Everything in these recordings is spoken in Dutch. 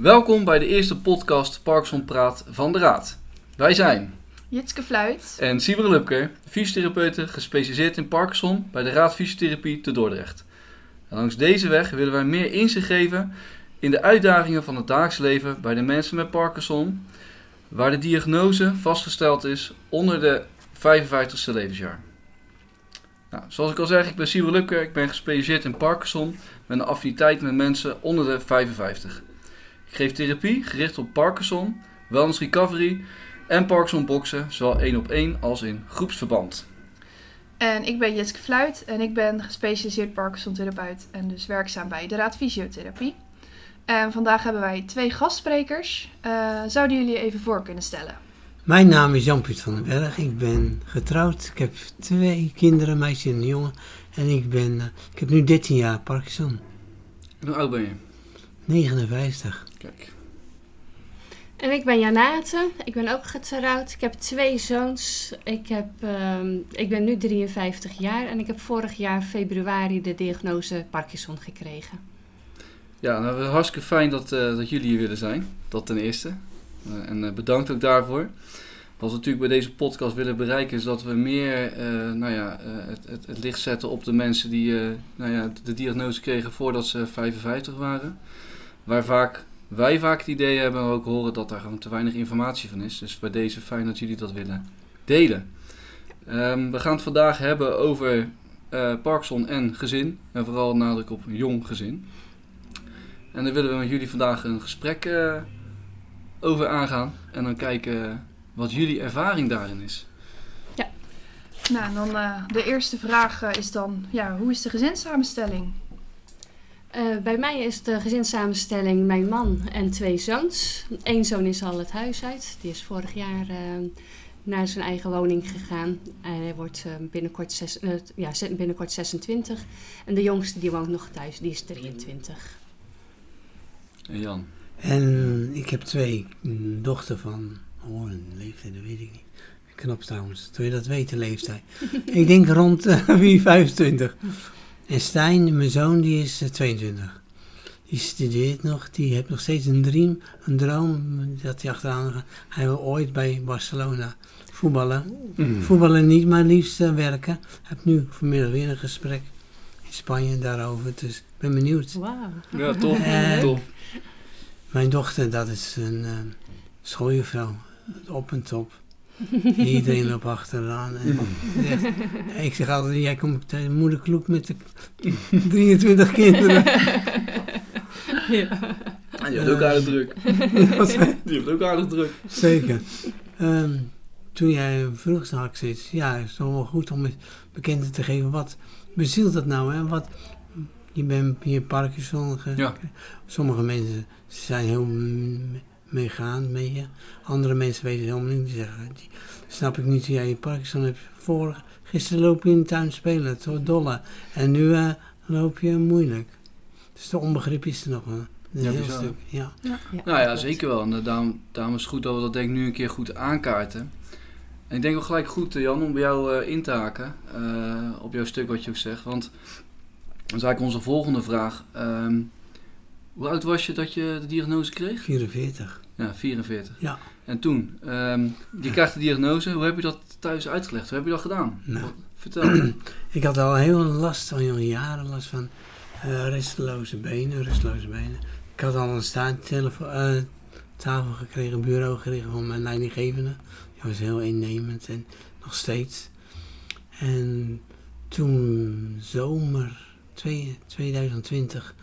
Welkom bij de eerste podcast Parkinson Praat van de Raad. Wij zijn Jitske Fluit. en Sieber Lupke, fysiotherapeuten gespecialiseerd in Parkinson bij de Raad Fysiotherapie te Dordrecht. En langs deze weg willen wij meer inzicht geven in de uitdagingen van het dagelijks leven bij de mensen met Parkinson, waar de diagnose vastgesteld is onder de 55ste levensjaar. Nou, zoals ik al zeg, ik ben Sieber Lupke, ik ben gespecialiseerd in Parkinson met een affiniteit met mensen onder de 55. Ik geef therapie gericht op Parkinson, wellness recovery en Parkinson boksen, zowel één op één als in groepsverband. En ik ben Jitske Fluit en ik ben gespecialiseerd Parkinson-therapeut en dus werkzaam bij de Raad Fysiotherapie. En vandaag hebben wij twee gastsprekers. Eh, zouden jullie je even voor kunnen stellen? Mijn naam is Jan-Piet van den Berg. Ik ben getrouwd. Ik heb twee kinderen, een meisje en een jongen. En ik, ben, eh, ik heb nu 13 jaar Parkinson. En hoe oud ben je? 59. Kijk. En ik ben Janate. Ik ben ook getrouwd. Ik heb twee zoons. Ik, heb, ehm, ik ben nu 53 jaar en ik heb vorig jaar februari de diagnose Parkinson gekregen. Ja, nou, hartstikke fijn dat, eh, dat jullie hier willen zijn. Dat ten eerste. Eh, en eh, bedankt ook daarvoor. Wat we natuurlijk bij deze podcast willen bereiken is dat we meer eh, nou ja, eh, het, het, het licht zetten op de mensen die eh, nou ja, de diagnose kregen voordat ze 55 waren. Waar vaak, wij vaak het idee hebben en ook horen dat daar gewoon te weinig informatie van is. Dus bij deze fijn dat jullie dat willen delen. Ehm, we gaan het vandaag hebben over eh, Parkinson en gezin. En vooral nadruk op jong gezin. En daar willen we met jullie vandaag een gesprek eh, over aangaan. En dan kijken wat jullie ervaring daarin is. Nou, en dan eh, de eerste vraag is dan, ja, hoe is de gezinssamenstelling? Eh, bij mij is de gezinssamenstelling mijn man en twee zoons. Eén zoon is al het huis uit. Die is vorig jaar eh, naar zijn eigen woning gegaan. En hij wordt eh, binnenkort, zes, ja, binnenkort 26. En de jongste die woont nog thuis, die is 23. En Jan. En ik heb twee dochter van, oh, een leeftijd, dat weet ik niet. Knap trouwens, toen je dat weet, de leeftijd. ik denk rond eh, wie 25. En Stijn, mijn zoon, die is eh, 22. Die studeert nog, die heeft nog steeds een dream, een droom, dat hij achteraan gaat. Hij wil ooit bij Barcelona voetballen. Voetballen niet, maar liefst eh, werken. Ik heb nu vanmiddag weer een gesprek in Spanje daarover, dus ik ben benieuwd. Wauw. Ja, tof. Eh, tof. Mijn dochter, dat is een eh schooljuffrouw, op en top. Iedereen loopt achteraan. En, ja, ik zeg altijd, jij komt op de moederkloek met de 23 kinderen. ja. En die heeft ook aardig druk. Die heeft ook aardig druk. Zeker. Ehm, toen jij vroeg, zag ik ja, het is toch wel goed om eens bekend te geven. Wat bezielt dat nou? Hè? Wat, je bent hier Parkinson. Ja. Sommige mensen zijn heel m- meegaand mee je. Andere mensen weten het helemaal niet. Die zeggen, die, snap ik niet hoe jij Parkinson hebt. Voor, gisteren loop je in de tuin spelen, toch dolle. En nu eh, loop je moeilijk. Dus de onbegrip is er nog een, een Ja, heel bizar, stuk. Ja. Nou ja, zeker wel. En eh, daarom, daarom is het goed dat we dat denk ik nu een keer goed aankaarten. En ik denk ook gelijk goed, eh, Jan, om bij jou eh, in te haken. eh, op jouw stuk wat je ook zegt. Want dat is eigenlijk onze volgende vraag. Ehm, hoe oud was je dat je de diagnose kreeg? 44. Ja, 44. Ja. En toen, ehm, je krijgt de diagnose. Hoe heb je dat thuis uitgelegd? Hoe heb je dat gedaan? Nou. Wat- Vertel. Ik had al heel last, al jaren last van eh rusteloze benen, rusteloze benen. Ik had al een staarttafel eh, tafel gekregen, bureau gekregen van mijn leidinggevende. Die was heel innemend en nog steeds. En toen zomer twee- 2020,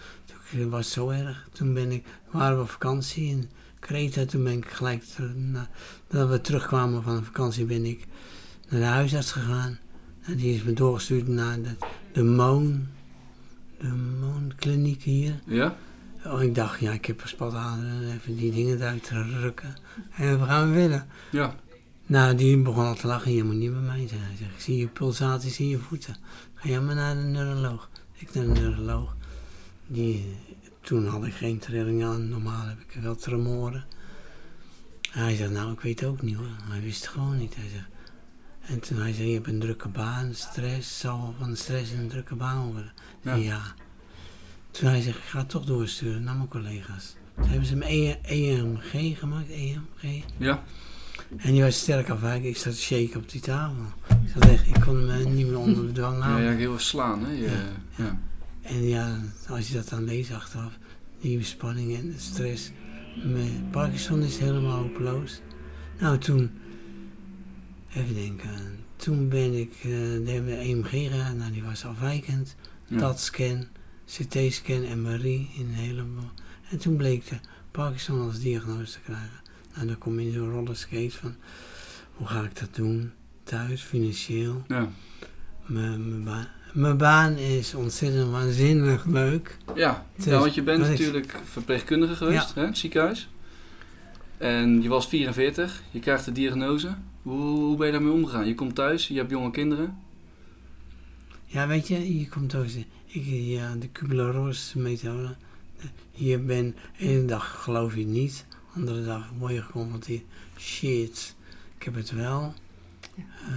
toen was het zo erg. Toen ben ik, waren we op vakantie in Kreta. Toen ben ik gelijk, nadat we terugkwamen van de vakantie, ben ik naar de huisarts gegaan. En die is me doorgestuurd naar de, de Moon, de Moonkliniek hier. Ja? Oh, ik dacht, ja, ik heb een spataderen, even die dingen eruit te rukken. En we gaan weer Ja. Nou, die begon al te lachen, je moet niet bij mij zijn. Hij zegt, ik zie je pulsaties in je voeten. Ga jij maar naar de neuroloog. Ik naar de neuroloog. Die, toen had ik geen trilling aan, normaal heb ik wel tremoren. Hij zegt, nou, ik weet het ook niet hoor. Hij wist het gewoon niet. Hij zegt, en toen hij zei, je hebt een drukke baan, stress, zal van de stress een drukke baan worden. Ja. Ja. Toen hij zegt, ik ga het toch doorsturen naar mijn collega's. Toen hebben ze hem E- EMG gemaakt, EMG. Ja, En die was sterk afwijken. Ik zat te shaken op die tafel. Ik zat echt, ik kon eh, niet meer onder bedwang ja, houden. ja heel erg slaan, hè? Je, Ja. ja. En ja, als je dat dan leest achteraf, die spanning en de stress. Met Parkinson is helemaal hopeloos. Nou, toen, even denken, toen ben ik eh de EMG gedaan, nou die was afwijkend. Ja. Dat scan, CT-scan, MRI in een heleboel. En toen bleek de Parkinson als diagnose te krijgen. Nou, dan kom je in zo'n rollerskate van, hoe ga ik dat doen? Thuis, financieel. Ja. Mijn mijn baan, mijn baan is ontzettend waanzinnig leuk. Ja. Is- want je bent natuurlijk verpleegkundige geweest, hè, het ziekenhuis. En je was 44, je krijgt de diagnose. Hoe, hoe ben je daarmee omgegaan? Je komt thuis, je hebt jonge kinderen. Ja, weet je, je komt ook zeggen, ik, ja, de Kubler-Ross methode. Je bent, ene dag geloof je niet, andere dag word je geconfronteerd. Shit, ik heb het wel. Eh,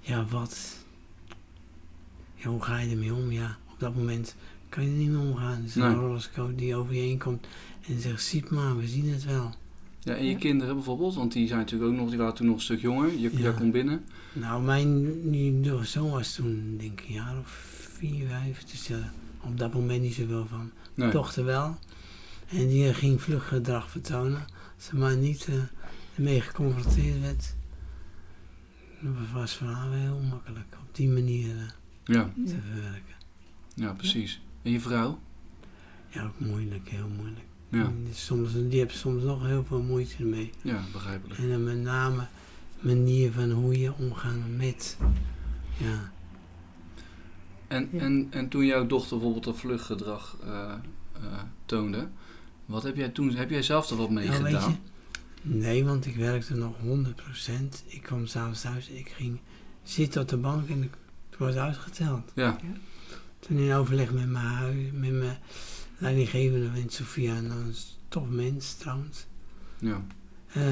ja, wat? Hoe ga je ermee om? Ja, op dat moment kan je er niet mee omgaan. Het is Nee. een rollerscope die over je heen komt en zegt, ziet maar, we zien het wel. Ja, en je Ja. kinderen bijvoorbeeld, want die zijn natuurlijk ook nog, die waren toen nog een stuk jonger. Je, Ja. Komt binnen. Nou, mijn die zoon was toen denk ik een jaar of vier, vijf. Dus op dat moment niet zoveel van. Nee. dochter wel. En die ging vlug gedrag vertonen. Ze maar niet eh, ermee geconfronteerd werd. Dat was voor haar wel heel makkelijk. Op die manier eh, Ja, te ja, precies. En je vrouw? Ja, ook moeilijk, heel moeilijk. Ja, die Soms, die heeft soms nog heel veel moeite ermee. ja begrijpelijk. En dan met name manier van hoe je omgaat met. Ja, En, Ja. en, en toen jouw dochter bijvoorbeeld een vluchtgedrag eh, eh, toonde, wat heb jij toen, heb jij zelf er wat mee Nou, gedaan? nee, want ik werkte nog 100%. Ik kwam s'avonds thuis, ik ging zitten op de bank en ik het wordt uitgeteld. Ja, Toen in overleg met mijn huis, met mijn leidinggevende wint Sofia, en een tof mens trouwens. ja, Eh,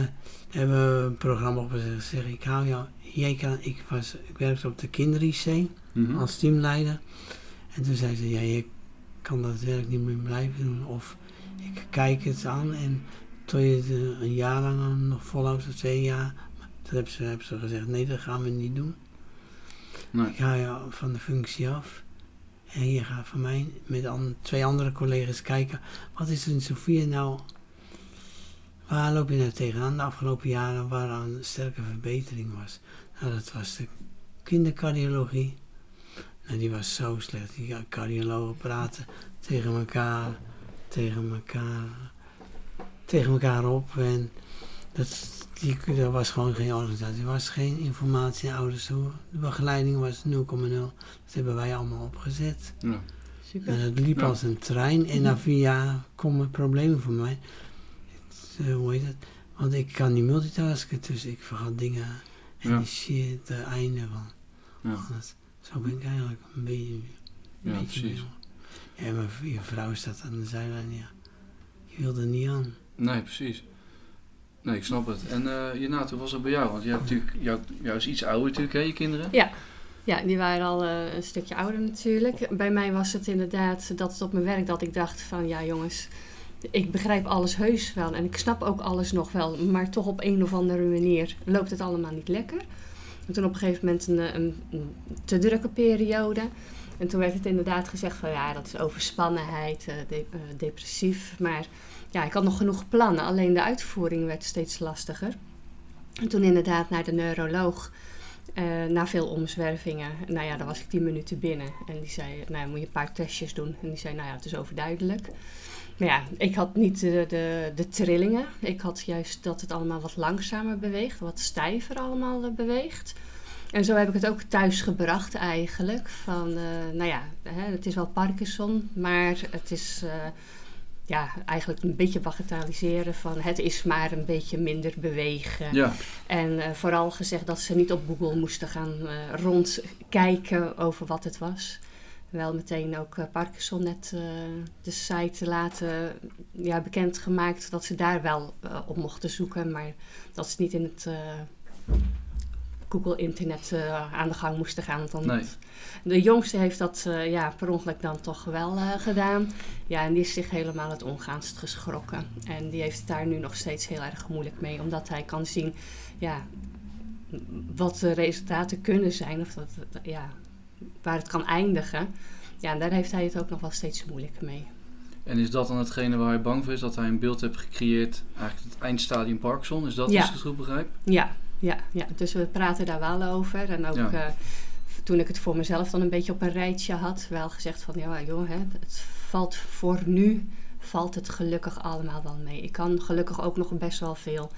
hebben we een programma opgezet. Zeg ik hou jou. Jij kan, ik, was, ik werkte op de kinder-IC Mhm. als teamleider. En toen zei ze, ja, je kan dat werk niet meer blijven doen. Of ik kijk het aan en tot je het een jaar lang nog volhoudt of twee jaar. Toen hebben ze, hebben ze gezegd, nee, dat gaan we niet doen. Ik ga je van de functie af. En je gaat van mij met twee andere collega's kijken. Wat is er in Sofia nou... Waar loop je nou tegenaan de afgelopen jaren waar een sterke verbetering was? Nou, dat was de kindercardiologie. Nou, die was zo slecht. Die cardiologen praten tegen elkaar, tegen elkaar, tegen elkaar op. En dat, die, er was gewoon geen organisatie. Er was geen informatie naar ouders toe. De begeleiding was 0,0. Dat hebben wij allemaal opgezet. ja. En het liep Ja. als een trein. En na vier jaar komen problemen voor mij. Het, eh, hoe heet het? Want ik kan niet multitasken, dus ik vergat dingen. En Ja. die shit, het einde van ja. alles. Zo ben ik eigenlijk een beetje... Een Ja, beetje precies. mee. Ja, maar je vrouw staat aan de zijlijn, ja. Je wilde er niet aan. Nee, precies. Nee, ik snap het. En eh Jenna, hoe was het bij jou? Want jij hebt natuurlijk, jou, is iets ouder natuurlijk, hè, je kinderen? Ja, die waren al eh, een stukje ouder natuurlijk. Bij mij was het inderdaad dat het op mijn werk dat ik dacht van ja jongens, ik begrijp alles heus wel en ik snap ook alles nog wel, maar toch op een of andere manier loopt het allemaal niet lekker. En toen op een gegeven moment een, eh, een, te drukke periode. En toen werd het inderdaad gezegd van ja, dat is overspannenheid, de- depressief. Maar ja, ik had nog genoeg plannen, alleen de uitvoering werd steeds lastiger. En toen inderdaad naar de neuroloog. Eh, na veel omzwervingen, nou ja, dan was ik tien minuten binnen. En die zei, nou ja, moet je een paar testjes doen. En die zei, nou ja, het is overduidelijk. Maar ja, ik had niet de, de, de trillingen. Ik had juist dat het allemaal wat langzamer beweegt. Wat stijver allemaal eh, beweegt. En zo heb ik het ook thuis gebracht eigenlijk. Van, eh, nou ja, hè, het is wel Parkinson, maar het is... ja, eigenlijk een beetje bagatelliseren van het is maar een beetje minder bewegen. Ja, En eh, vooral gezegd dat ze niet op Google moesten gaan eh, rondkijken over wat het was. Wel meteen ook eh, Parkinson net de site laten ja, bekendgemaakt dat ze daar wel op mochten zoeken. Maar dat ze niet in het Google Internet eh, aan de gang moesten gaan. Want dan Nee. De jongste heeft dat eh, ja, per ongeluk dan toch wel eh, gedaan. Ja, en die is zich helemaal het ongaanst geschrokken. En die heeft het daar nu nog steeds heel erg moeilijk mee. Omdat hij kan zien ja, wat de resultaten kunnen zijn. Of dat, ja, waar het kan eindigen. Ja, en daar heeft hij het ook nog wel steeds moeilijker mee. En is dat dan hetgene waar hij bang voor is? Dat hij een beeld heeft gecreëerd, eigenlijk het eindstadium Parkinson? Is dat Ja. als ik het goed begrijp? Ja, ja, ja, dus we praten daar wel over. En ook Ja. eh, toen ik het voor mezelf dan een beetje op een rijtje had, wel gezegd van ja, joh, hè, het valt voor nu, valt het gelukkig allemaal wel mee. Ik kan gelukkig ook nog best wel veel.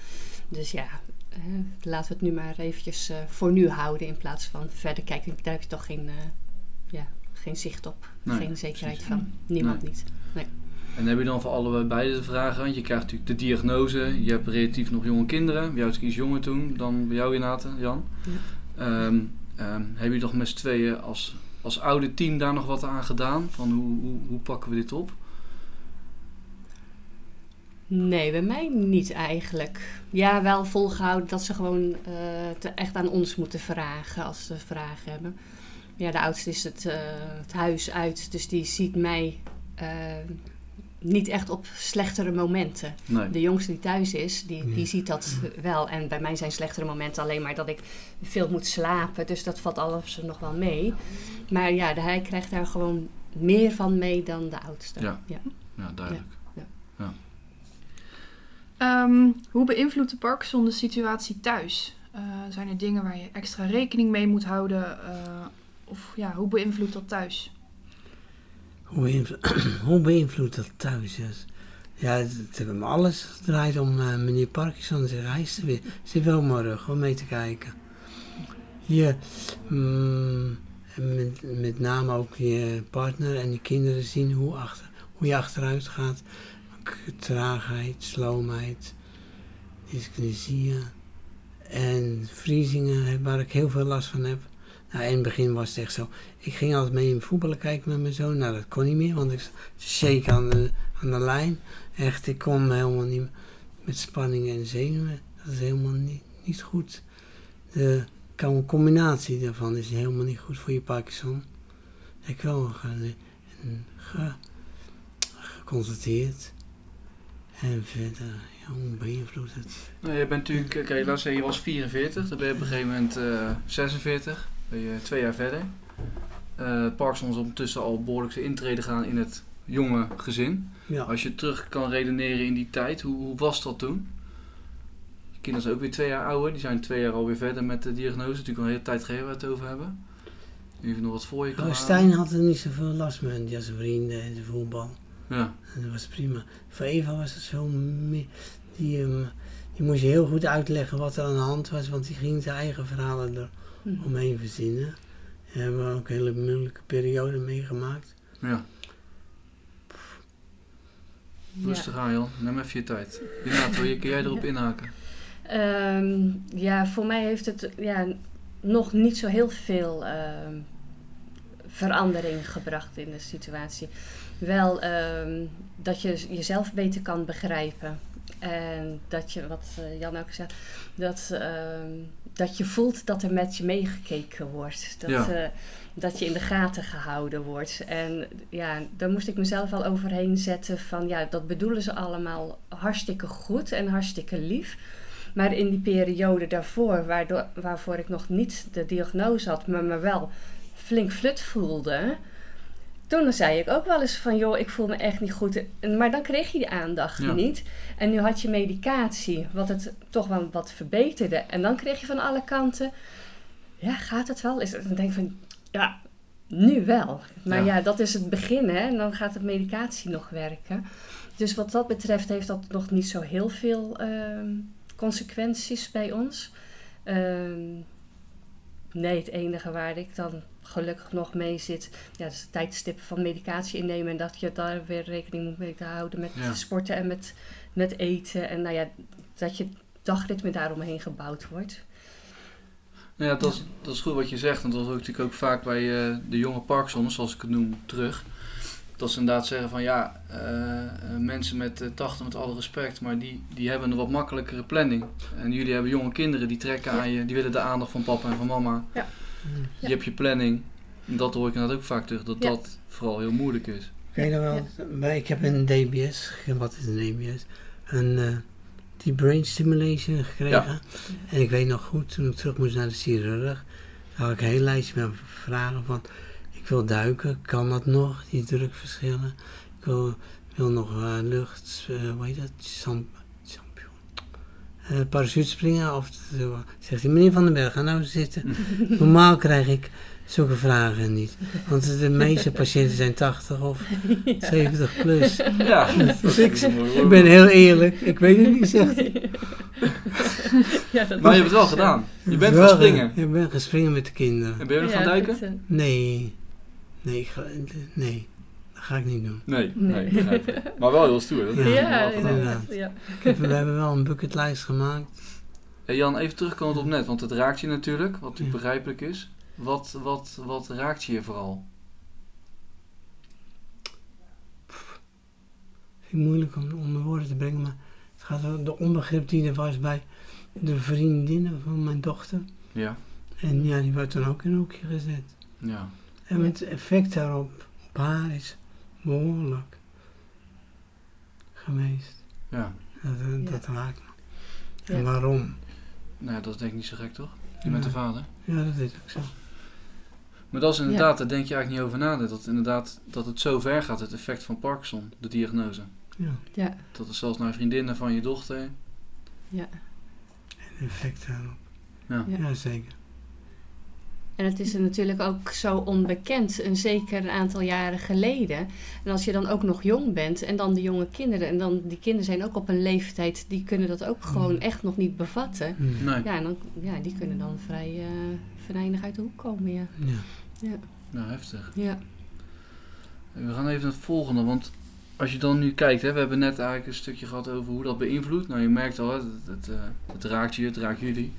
Dus ja, eh, laten we het nu maar eventjes eh, voor nu houden in plaats van verder kijken. Daar heb je toch geen, eh, ja, geen zicht op, Nee, geen zekerheid precies. van. Niemand Nee. niet. En heb je dan voor allebei beide de vragen? Want je krijgt natuurlijk de diagnose. Je hebt relatief nog jonge kinderen. Bij jou is iets jonger toen dan bij jou inderdaad, Jan. Ja. Ehm, ehm, heb je toch met z'n tweeën als, als oude team daar nog wat aan gedaan? Van hoe, hoe, hoe pakken we dit op? Nee, bij mij niet eigenlijk. Ja, wel volgehouden dat ze gewoon eh, te, echt aan ons moeten vragen als ze vragen hebben. Ja, de oudste is het, eh, het huis uit, dus die ziet mij eh, niet echt op slechtere momenten. Nee. De jongste die thuis is, die, die Ja. ziet dat wel. En bij mij zijn slechtere momenten alleen maar dat ik veel moet slapen. Dus dat valt alles nog wel mee. Maar ja, de- hij krijgt daar gewoon meer van mee dan de oudste. Ja. ja. Ja, duidelijk. Ehm, hoe beïnvloedt de Parkinson de situatie thuis? Eh, zijn er dingen waar je extra rekening mee moet houden? eh, of ja, hoe beïnvloedt dat thuis? Hoe, beïnvlo- hoe beïnvloedt dat thuis? Ja, het, het alles draait om eh, meneer Parkinson. Zeg, hij is er weer. Zit wel mijn rug om mee te kijken. Je, mm, met, met name ook je partner en je kinderen zien hoe, achter, hoe je achteruit gaat. Traagheid, sloomheid, dyslexie en vriezingen waar ik heel veel last van heb. Nou, in het begin was het echt zo. Ik ging altijd mee in voetballen kijken met mijn zoon. Nou, dat kon niet meer, want ik shake aan de, aan de lijn. Echt, ik kon helemaal niet met spanning en zenuwen. Dat is helemaal niet, niet goed. De com- combinatie daarvan is helemaal niet goed voor je Parkinson. heb ik wel ge, ge- geconstateerd. En verder, ja, hoe beïnvloedt het? Nou, je bent natuurlijk, kijk, laat je was 44, dan ben je op een gegeven moment eh 46, ben je twee jaar verder. Eh Parkinson is ondertussen al behoorlijk zijn intrede gaan in het jonge gezin. Ja. Als je terug kan redeneren in die tijd, hoe, hoe was dat toen? Je kinderen zijn ook weer twee jaar ouder, die zijn twee jaar alweer verder met de diagnose. Natuurlijk al een hele tijd geleden waar we het over hebben. Even nog wat voor je kan. Stijn had er niet zoveel last mee, ja, zijn vrienden en zijn voetbal. Ja, En dat was prima. Voor Eva was het zo meer. Die, ehm, die moest je heel goed uitleggen wat er aan de hand was, want die ging zijn eigen verhalen er Mhm. Omheen verzinnen. En hebben we ook een hele moeilijke periode meegemaakt. ja. Rustig aan Jan, neem even je tijd. Je, kun jij erop inhaken? Ehm, ja, voor mij heeft het ja, nog niet zo heel veel ehm, verandering gebracht in de situatie. Wel ehm, dat je jezelf beter kan begrijpen. En dat je, wat eh, Jan ook zei, dat, ehm, dat je voelt dat er met je meegekeken wordt. Dat, Ja. eh, dat je in de gaten gehouden wordt. En ja, daar moest ik mezelf wel overheen zetten van ja, dat bedoelen ze allemaal hartstikke goed en hartstikke lief. Maar in die periode daarvoor, waardoor, waarvoor ik nog niet de diagnose had, maar me wel flink flut voelde. Toen zei ik ook wel eens van, joh, ik voel me echt niet goed. Maar dan kreeg je die aandacht Ja. niet. En nu had je medicatie, wat het toch wel wat verbeterde. En dan kreeg je van alle kanten, ja, gaat het wel? Is het, dan denk ik van, ja, nu wel. Maar Ja. ja. dat is het begin, hè. En dan gaat de medicatie nog werken. Dus wat dat betreft heeft dat nog niet zo heel veel ehm, consequenties bij ons. Ehm, nee, het enige waar ik dan gelukkig nog mee zit, ja, dat is het tijdstip van medicatie innemen. En dat je daar weer rekening moet mee houden met Ja. sporten en met, met eten. En nou ja, dat je dagritme daaromheen gebouwd wordt. Nou ja, dat is, dat is goed wat je zegt. Want dat is ook natuurlijk ook vaak bij eh, de jonge Parkinson, zoals ik het noem, terug. Dat ze inderdaad zeggen van ja, eh, eh, mensen met uh, 80 met alle respect, maar die, die hebben een wat makkelijkere planning. En jullie hebben jonge kinderen die trekken aan je, die willen de aandacht van papa en van mama. Ja. Je hebt je planning. Dat hoor ik inderdaad ook vaak terug, dat Ja. dat vooral heel moeilijk is. Je wel, bij- ik heb een DBS, wat is een DBS? Een eh, die brain stimulation gekregen. En ik weet nog goed, toen ik terug moest naar de chirurg, had ik een heel lijstje met vragen van, ik wil duiken, kan dat nog, die drukverschillen? Ik wil, wil nog eh, lucht, eh hoe heet dat, champion. Eh, parachutespringen, of zo. zegt hij, meneer Van den Berg, ga nou zitten. Normaal krijg ik zulke vragen niet. Want de meeste patiënten zijn 80 of 70 plus. Ja, Dus ik, ik ben heel eerlijk, ik weet het niet, zegt hij. ja, dat Maar je hebt het wel gedaan. Je bent gaan Wel, springen. Ik ben gaan springen met de kinderen. En ben je nog gaan duiken? Nee, nee, ik ga- nee, dat ga ik niet doen. Nee, nee, Nee. begrijp ik. Maar wel heel stoer. Dat Ja, inderdaad. Ja. Heb- we hebben wel een bucketlijst gemaakt. Hey Jan, even terugkomend op net, want het raakt je natuurlijk, wat natuurlijk Ja. begrijpelijk is. Wat, wat, wat raakt je vooral? Vind ik moeilijk om onder woorden te brengen, maar het gaat om de onbegrip die er was bij de vriendinnen van mijn dochter. Ja. En ja, die werd dan ook in een hoekje gezet. Ja. En het effect daarop op haar is behoorlijk geweest. Ja. Dat, eh, Ja. dat raakt me. En Ja. waarom? Nou, ja, dat is denk ik niet zo gek, toch? Je bent de Ja. vader. Ja, dat is ook zo. Maar dat is inderdaad, daar denk je eigenlijk niet over na. Dat, inderdaad, dat het zo ver gaat, het effect van Parkinson, de diagnose. Ja, Ja, Dat het zelfs naar vriendinnen van je dochter. ja. een effect daarop. Ja. Ja. Ja, zeker. En het is er natuurlijk ook zo onbekend, een zeker aantal jaren geleden. En als je dan ook nog jong bent en dan de jonge kinderen, en dan die kinderen zijn ook op een leeftijd, die kunnen dat ook gewoon Mm. echt nog niet bevatten. Nee. Ja, en dan, ja die kunnen dan vrij eh venijnig uit de hoek komen, ja. Ja. Nou, heftig. Ja, We gaan even naar het volgende, want als je dan nu kijkt, hè, we hebben net eigenlijk een stukje gehad over hoe dat beïnvloedt. Nou, je merkt al, hè, het, het, eh, het raakt je, het raakt jullie.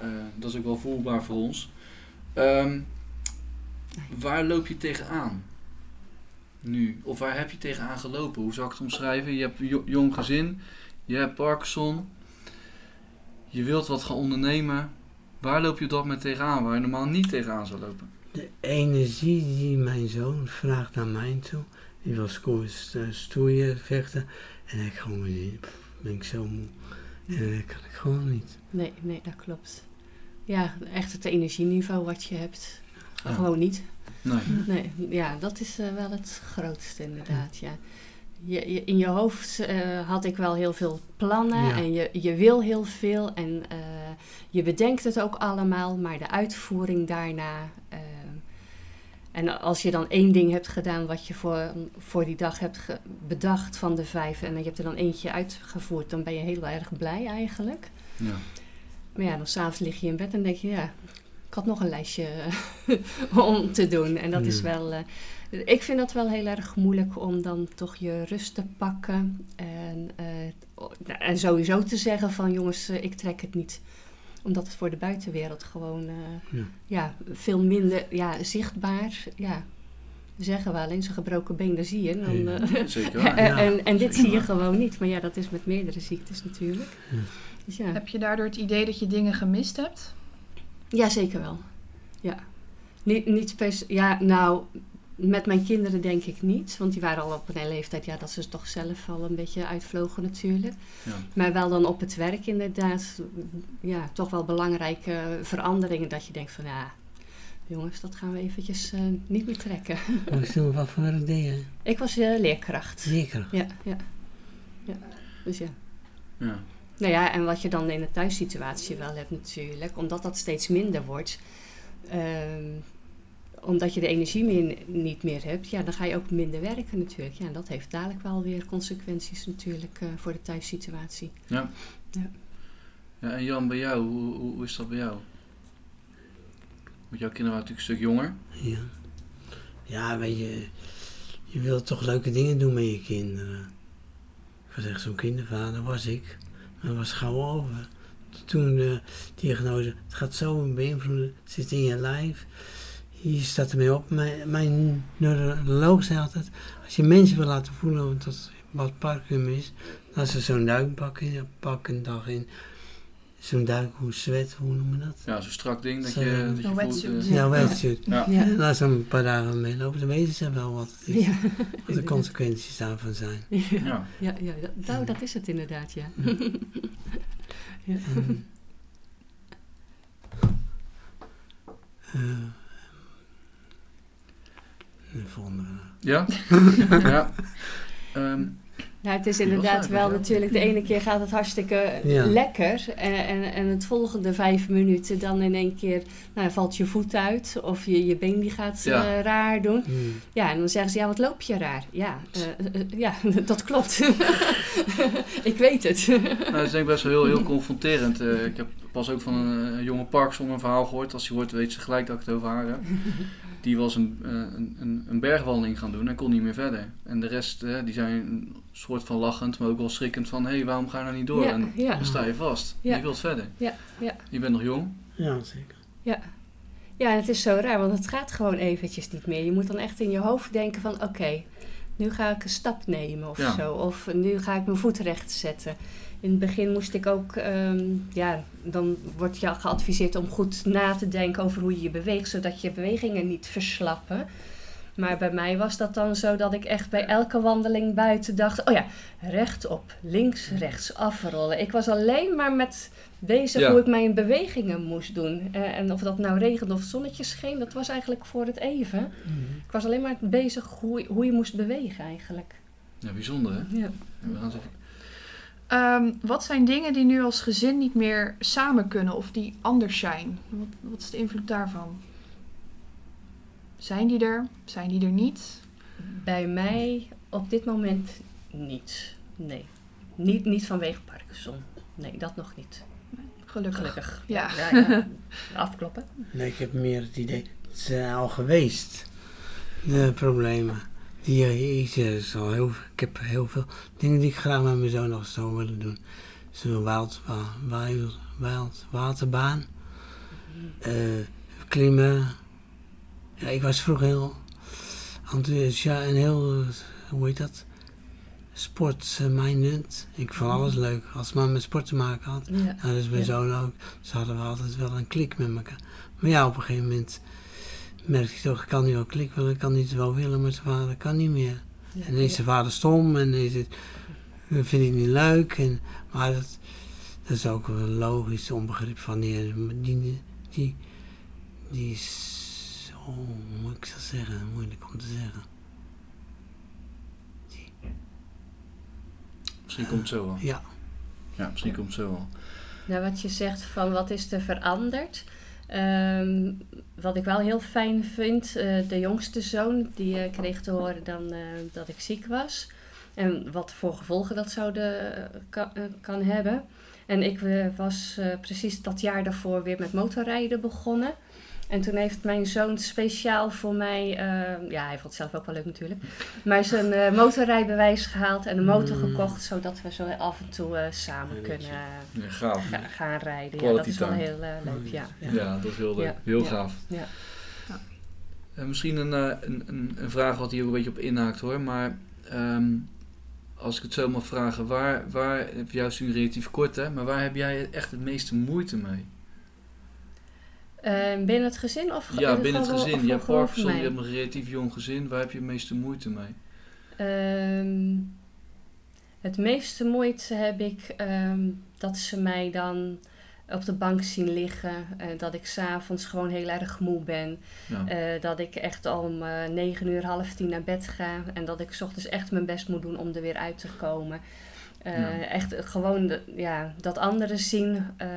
Eh, dat is ook wel voelbaar voor ons. Ehm, waar loop je tegenaan? Nu, of waar heb je tegenaan gelopen? Hoe zou ik het omschrijven? Je hebt jo- jong gezin, je hebt Parkinson, je wilt wat gaan ondernemen. Waar loop je dat moment tegenaan, waar je normaal niet tegenaan zou lopen? De energie die mijn zoon vraagt naar mij toe, die wil sco- st- stoeien, vechten. En ik gewoon, pff, ben ik zo moe. En dat kan ik gewoon niet. nee, nee, dat klopt. Ja, echt het energieniveau wat je hebt. Ja. Gewoon niet. Nee. Nee, ja, dat is eh, wel het grootste inderdaad, ja. Je, je- in je hoofd eh, had ik wel heel veel plannen Ja. en je, je wil heel veel en eh, je bedenkt het ook allemaal, maar de uitvoering daarna. en als je dan één ding hebt gedaan wat je voor, voor die dag hebt bedacht van de vijf en je hebt er dan eentje uitgevoerd, dan ben je heel erg blij eigenlijk. Ja. Maar ja, dan s'avonds lig je in bed en denk je, ja, ik had nog een lijstje om te doen. En dat is wel, eh, ik vind dat wel heel erg moeilijk om dan toch je rust te pakken. En, eh, en sowieso te zeggen van, jongens, eh, ik trek het niet. Omdat het voor de buitenwereld gewoon, eh, Ja. ja, veel minder ja, zichtbaar, ja. Zeggen we alleen zo'n gebroken been, daar zie je. Dan, Ja. eh, Zeker en, waar. En, en dit zie je gewoon niet. Maar ja, dat is met meerdere ziektes natuurlijk. Dus ja. Heb je daardoor het idee dat je dingen gemist hebt? Ja, zeker wel. Ja. Niet, niet Ja, nou, met mijn kinderen denk ik niet. Want die waren al op een leeftijd ja, dat ze toch zelf al een beetje uitvlogen natuurlijk. Ja. Maar wel dan op het werk inderdaad. Ja, toch wel belangrijke veranderingen. Dat je denkt van ja, jongens, dat gaan we eventjes eh, niet meer trekken. Maar ik stel wat voor werk deed je? Ik was eh, leerkracht. Zeker. Ja, ja. ja. Dus ja. Ja. Nou ja, en wat je dan in de thuissituatie wel hebt natuurlijk, omdat dat steeds minder wordt, ehm, omdat je de energie meer, niet meer hebt, ja, dan ga je ook minder werken natuurlijk. Ja, en dat heeft dadelijk wel weer consequenties natuurlijk eh, voor de thuissituatie. Ja. Ja. ja. En Jan, bij jou, hoe, hoe, hoe is dat bij jou? Want jouw kinderen waren natuurlijk een stuk jonger. Ja. Ja, weet je, je wilt toch leuke dingen doen met je kinderen. Ik was echt zo'n kindervader, was ik. Dat was gauw over. Toen de diagnose, het gaat zo beïnvloeden, het zit in je lijf. je staat ermee op. Mijn, mijn neuroloog zei altijd, als je mensen wil laten voelen dat wat Parkinson is, dan ze zo'n duik pakken, ja, pak een dag in. Zo'n duik, hoe zwet, hoe noem je dat? Ja, zo'n strak ding dat Zo, je, dat voelt, wetsuit. eh, Ja, wetsuit. Ja. Ja. En als ze een paar dagen mee lopen, dan weten ze wel wat het is. Ja. Wat de consequenties daarvan zijn. Ja, Ja. ja, ja, dat, nou, dat is het inderdaad, ja. ja. En, eh, de volgende vraag. Ja? ja. Ehm, Nou, het is inderdaad wel natuurlijk, de ene keer gaat het hartstikke Ja. lekker. En, en, en het volgende vijf minuten dan in één keer nou, valt je voet uit of je, je been die gaat Ja. eh, raar doen. Hmm. Ja, en dan zeggen ze, ja, wat loop je raar? Ja, eh, eh, ja dat klopt. ik weet het. nou, dat is denk ik best wel heel, heel confronterend. Eh, ik heb pas ook van een, een jonge Parkinson een verhaal gehoord. Als hij hoort, weet ze gelijk dat ik het over haar heb. Die was een, eh, een, een, een bergwandeling gaan doen en kon niet meer verder. En de rest, die zijn een soort van lachend, maar ook wel schrikkend van... Hé, hey, waarom ga je nou niet door? Ja, en ja. dan sta je vast. Ja. Je wilt verder. Ja, ja. Je bent nog jong. Ja, zeker. Ja, en het is zo raar, want het gaat gewoon eventjes niet meer. Je moet dan echt in je hoofd denken van, oké, nu ga ik een stap nemen of Ja. zo. Of nu ga ik mijn voet recht zetten. In het begin moest ik ook, ehm, ja, dan wordt je geadviseerd om goed na te denken over hoe je je beweegt, zodat je bewegingen niet verslappen. Maar bij mij was dat dan zo dat ik echt bij elke wandeling buiten dacht, oh ja, rechtop, links, rechts, afrollen. Ik was alleen maar met bezig Ja. hoe ik mijn bewegingen moest doen. Eh, en of dat nou regende of zonnetje scheen, dat was eigenlijk voor het even. Hmm. Ik was alleen maar bezig hoe, hoe je moest bewegen eigenlijk. Ja, bijzonder hè? Ja. En we gaan eens even- Ehm, wat zijn dingen die nu als gezin niet meer samen kunnen of die anders zijn? Wat, wat is de invloed daarvan? Zijn die er? Zijn die er niet? Bij mij op dit moment niet. Nee. Niet, niet vanwege Parkinson. Nee, dat nog niet. Gelukkig. Gelukkig. Ja. ja, ja. Afkloppen. Nee, ik heb meer het idee, het zijn al geweest, de problemen. Ik, eh, zo heel, ik heb heel veel dingen die ik graag met mijn zoon nog zou willen doen. Zo'n wild, wild, wild waterbaan, eh, klimmen. Ja, ik was vroeger heel enthousiast en heel, hoe heet dat, sportminded. Ik vond alles leuk, als het maar met sport te maken had. Ja. Ja, dat is mijn Ja. zoon ook. Ze hadden we altijd wel een klik met elkaar. Maar ja, op een gegeven moment merkte ik toch, ik kan niet wel klik willen, ik kan niet wel willen, maar zijn vader kan niet meer. Ja. En dan is zijn vader stom en dan is het, dat vind ik niet leuk. En, maar dat, dat is ook wel logisch onbegrip van die, die, die, die is, oh, hoe moet ik dat zeggen, moeilijk om te zeggen. Misschien komt het zo wel. Ja, Ja, misschien komt het zo wel. Nou, wat je zegt van wat is er veranderd. Ehm, wat ik wel heel fijn vind, eh, de jongste zoon, die eh, kreeg te horen dan eh, dat ik ziek was. En wat voor gevolgen dat zouden ka- eh, kan hebben. En ik was precies dat jaar daarvoor weer met motorrijden begonnen. En toen heeft mijn zoon speciaal voor mij, eh, ja, hij vond het zelf ook wel leuk natuurlijk, maar zijn eh, motorrijbewijs gehaald en een motor Mm. gekocht, zodat we zo af en toe eh, samen Ja, kunnen eh, Ja, gaaf. ga- gaan rijden. Ja, dat is wel heel leuk, ja. Ja, dat is heel leuk. Ja. Heel Ja. gaaf. Ja. Eh, misschien een, eh, een, een, een vraag wat hier ook een beetje op inhaakt hoor. Maar ehm, als ik het zo mag vragen, waar, waar, voor jou is het nu relatief kort hè, maar waar heb jij echt het meeste moeite mee? Eh, binnen het gezin of Ja, eh, binnen het gezin. Je hebt Parkinson, je hebt een relatief jong gezin. Waar heb je het meeste moeite mee? Ehm, het meeste moeite heb ik ehm, dat ze mij dan op de bank zien liggen. en dat ik s'avonds gewoon heel erg moe ben. Ja. Eh, dat ik echt om eh, negen uur, half tien naar bed ga. En dat ik 's ochtends echt mijn best moet doen om er weer uit te komen. Eh, Ja. Echt gewoon de- ja, dat anderen zien eh,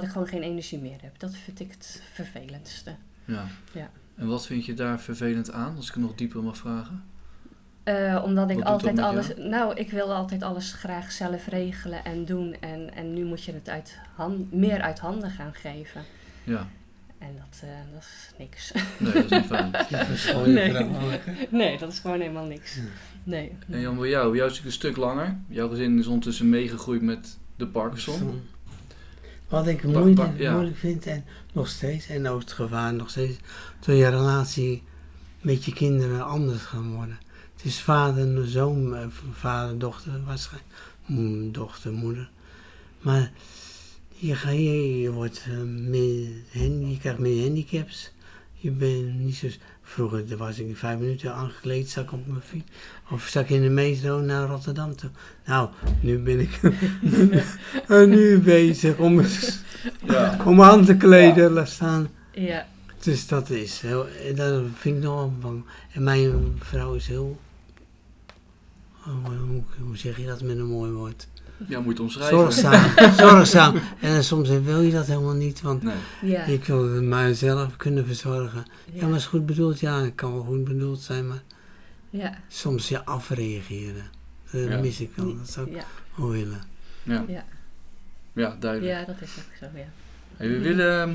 dat ik gewoon geen energie meer heb. Dat vind ik het vervelendste. ja. Ja. En wat vind je daar vervelend aan, als ik het nog dieper mag vragen? Eh, omdat ik altijd alles. jou? Nou, ik wil altijd alles graag zelf regelen en doen. En, en nu moet je het uit han- meer uit handen gaan geven. Ja, En dat, eh, dat is niks. nee, dat is niet fijn. dat is Nee. nee, dat is gewoon helemaal niks. Nee. En Jan, bij jou, jou is het een stuk langer. Jouw gezin is ondertussen meegegroeid met de Parkinson. Wat ik moeilijk, pa- ja. moeilijk vind en nog steeds, en ook het gevaar nog steeds, dat je relatie met je kinderen anders gaan worden. Het is vader en zoon, eh, vader, dochter, waarschijnlijk, mm, dochter, moeder. Maar je, ga, je, je wordt eh, meer, je krijgt meer handicaps. Je bent niet zo... Vroeger daar was ik vijf minuten aangekleed, zat ik op mijn fiets. Of zat ik in de metro naar Rotterdam toe. Nou, nu ben ik en nu bezig om, Ja. om aan te kleden, laat staan. Ja. Dus dat is heel, dat vind ik nog wel bang. En mijn vrouw is heel, oh, hoe, hoe zeg je dat met een mooi woord? Ja, moet je omschrijven. Zorgzaam, zorgzaam. En soms wil je dat helemaal niet, want Nee. Ja. ik wil mijzelf kunnen verzorgen. Ja, Ja. maar is goed bedoeld, ja, het kan wel goed bedoeld zijn, maar Ja. soms je afreageren. Dat Ja. mis ik wel, dat zou ik Ja. wel willen. Ja. Ja. ja, duidelijk. ja, dat is ook zo, ja. Hey, we willen, ehm,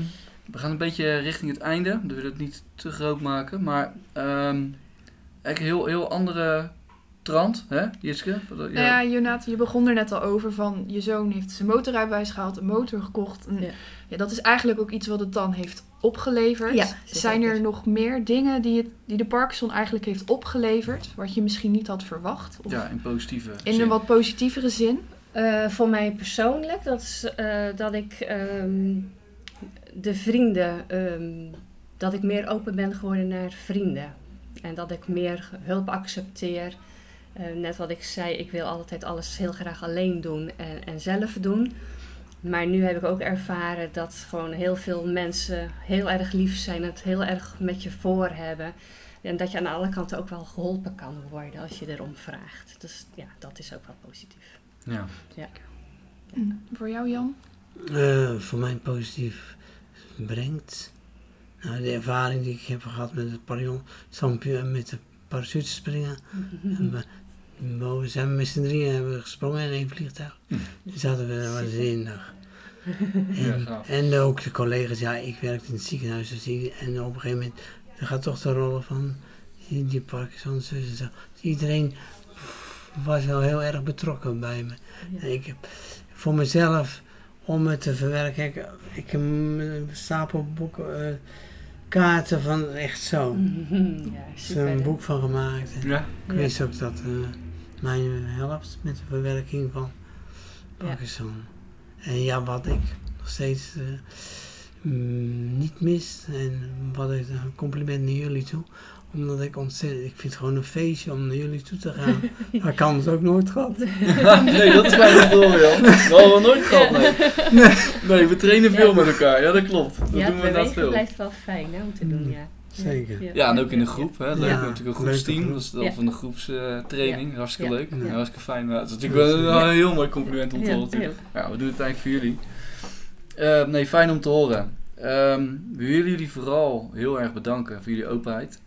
we gaan een beetje richting het einde. We willen het niet te groot maken, maar ehm eigenlijk een heel, heel andere trant, hè, Jitske? Ja. Nou ja, Jonathan, je begon er net al over van je zoon heeft zijn motorrijbewijs gehaald, een motor gekocht. En Ja. ja. dat is eigenlijk ook iets wat het dan heeft opgeleverd. Ja, Zijn er nog meer dingen die, het, die de Parkinson eigenlijk heeft opgeleverd, wat je misschien niet had verwacht? Of ja, in positieve in zin. een wat positievere zin? Eh, voor mij persoonlijk, dat is eh, dat ik ehm, de vrienden, ehm, dat ik meer open ben geworden naar vrienden. En dat ik meer hulp accepteer. Eh, net wat ik zei, ik wil altijd alles heel graag alleen doen en, en zelf doen. Maar nu heb ik ook ervaren dat gewoon heel veel mensen heel erg lief zijn en het heel erg met je voor hebben. En dat je aan alle kanten ook wel geholpen kan worden als je erom vraagt. Dus ja, dat is ook wel positief. Ja. Voor jou, Jan? Eh, voor mij positief brengt. Nou, de ervaring die ik heb gehad met het parion, stampje met de parachute springen. En we, boven zijn we met z'n drieën hebben we gesprongen in één vliegtuig. Hm. Toen zaten we er waanzinnig. Ja, En, gaaf. en ook de collega's, ja, ik werkte in het ziekenhuis. Dus en op een gegeven moment er gaat toch de rollen van die, die Parkinson, zus en zo. Dus iedereen was wel heel erg betrokken bij me. Ja. En ik heb voor mezelf, om het te verwerken, ik, ik heb een stapel boeken, eh, kaarten van echt zo. Ja, Er een boek van gemaakt. En Ja. ik wist ook dat eh mij helpt met de verwerking van Ja. Parkinson. En ja, wat ik nog steeds eh, mm, niet mis, en wat ik een compliment naar jullie toe, omdat ik ontzettend, ik vind het gewoon een feestje om naar jullie toe te gaan. Dat kan het ook nooit gehad. nee, dat is te horen, Jan. Dat hadden we nooit gehad, nee. Nee, we trainen veel Ja. met elkaar. Ja, dat klopt. Dat ja, doen we het inderdaad veel. blijft wel fijn hè, om te doen, Mm. ja. Zeker. Ja, en ook in de groep. Hè. Leuk, Ja, natuurlijk een leuke groepsteam. groep. Dat is deel Ja. van de groepstraining. Hartstikke Ja. leuk. Ja. Ja, hartstikke fijn. Het is natuurlijk wel een, heel mooi compliment om te Ja, horen natuurlijk. Ja, we doen het eigenlijk voor jullie. Eh, nee, fijn om te horen. Ehm, we willen jullie vooral heel erg bedanken voor jullie openheid.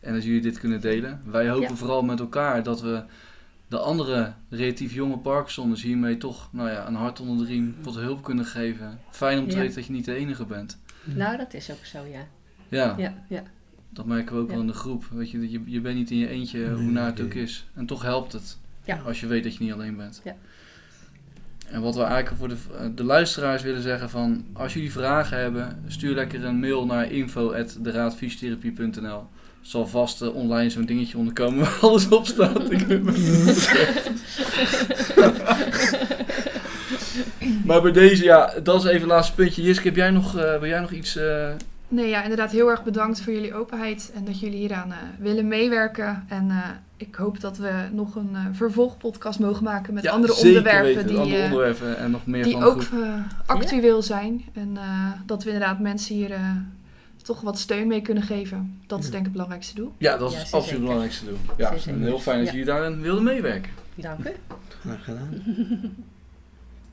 En dat jullie dit kunnen delen. Wij hopen Ja. vooral met elkaar dat we de andere relatief jonge Parkinsoners hiermee toch nou ja, een hart onder de riem wat hulp kunnen geven. Fijn om te Ja. weten dat je niet de enige bent. Nou, dat is ook zo, ja. Ja, Ja, ja. dat merken we ook Ja. wel in de groep. Weet je, je, je bent niet in je eentje, Nee, hoe naar het nee. ook is. En toch helpt het. Ja. Als je weet dat je niet alleen bent. Ja. En wat we eigenlijk voor de, de luisteraars willen zeggen van... Als jullie vragen hebben, stuur lekker een mail naar info.deraadfysiotherapie.nl zal vast eh, online zo'n dingetje onderkomen waar alles op staat. Ik weet het niet. maar bij deze, ja, dat is even het laatste puntje. Jiske, heb jij nog, eh, wil jij nog iets... eh, Nee, ja, inderdaad heel erg bedankt voor jullie openheid en dat jullie hieraan eh, willen meewerken. En eh, ik hoop dat we nog een eh, vervolgpodcast mogen maken met ja, andere zeker onderwerpen weten, die, andere eh, onderwerpen en nog meer die van ook eh, actueel zijn. En eh, dat we inderdaad mensen hier eh, toch wat steun mee kunnen geven. Dat is denk ik het belangrijkste doel. Ja, dat is Ja, absoluut het belangrijkste doen. Ja, en heel fijn dat Ja. jullie daarin wilden meewerken. Dank u. Graag gedaan.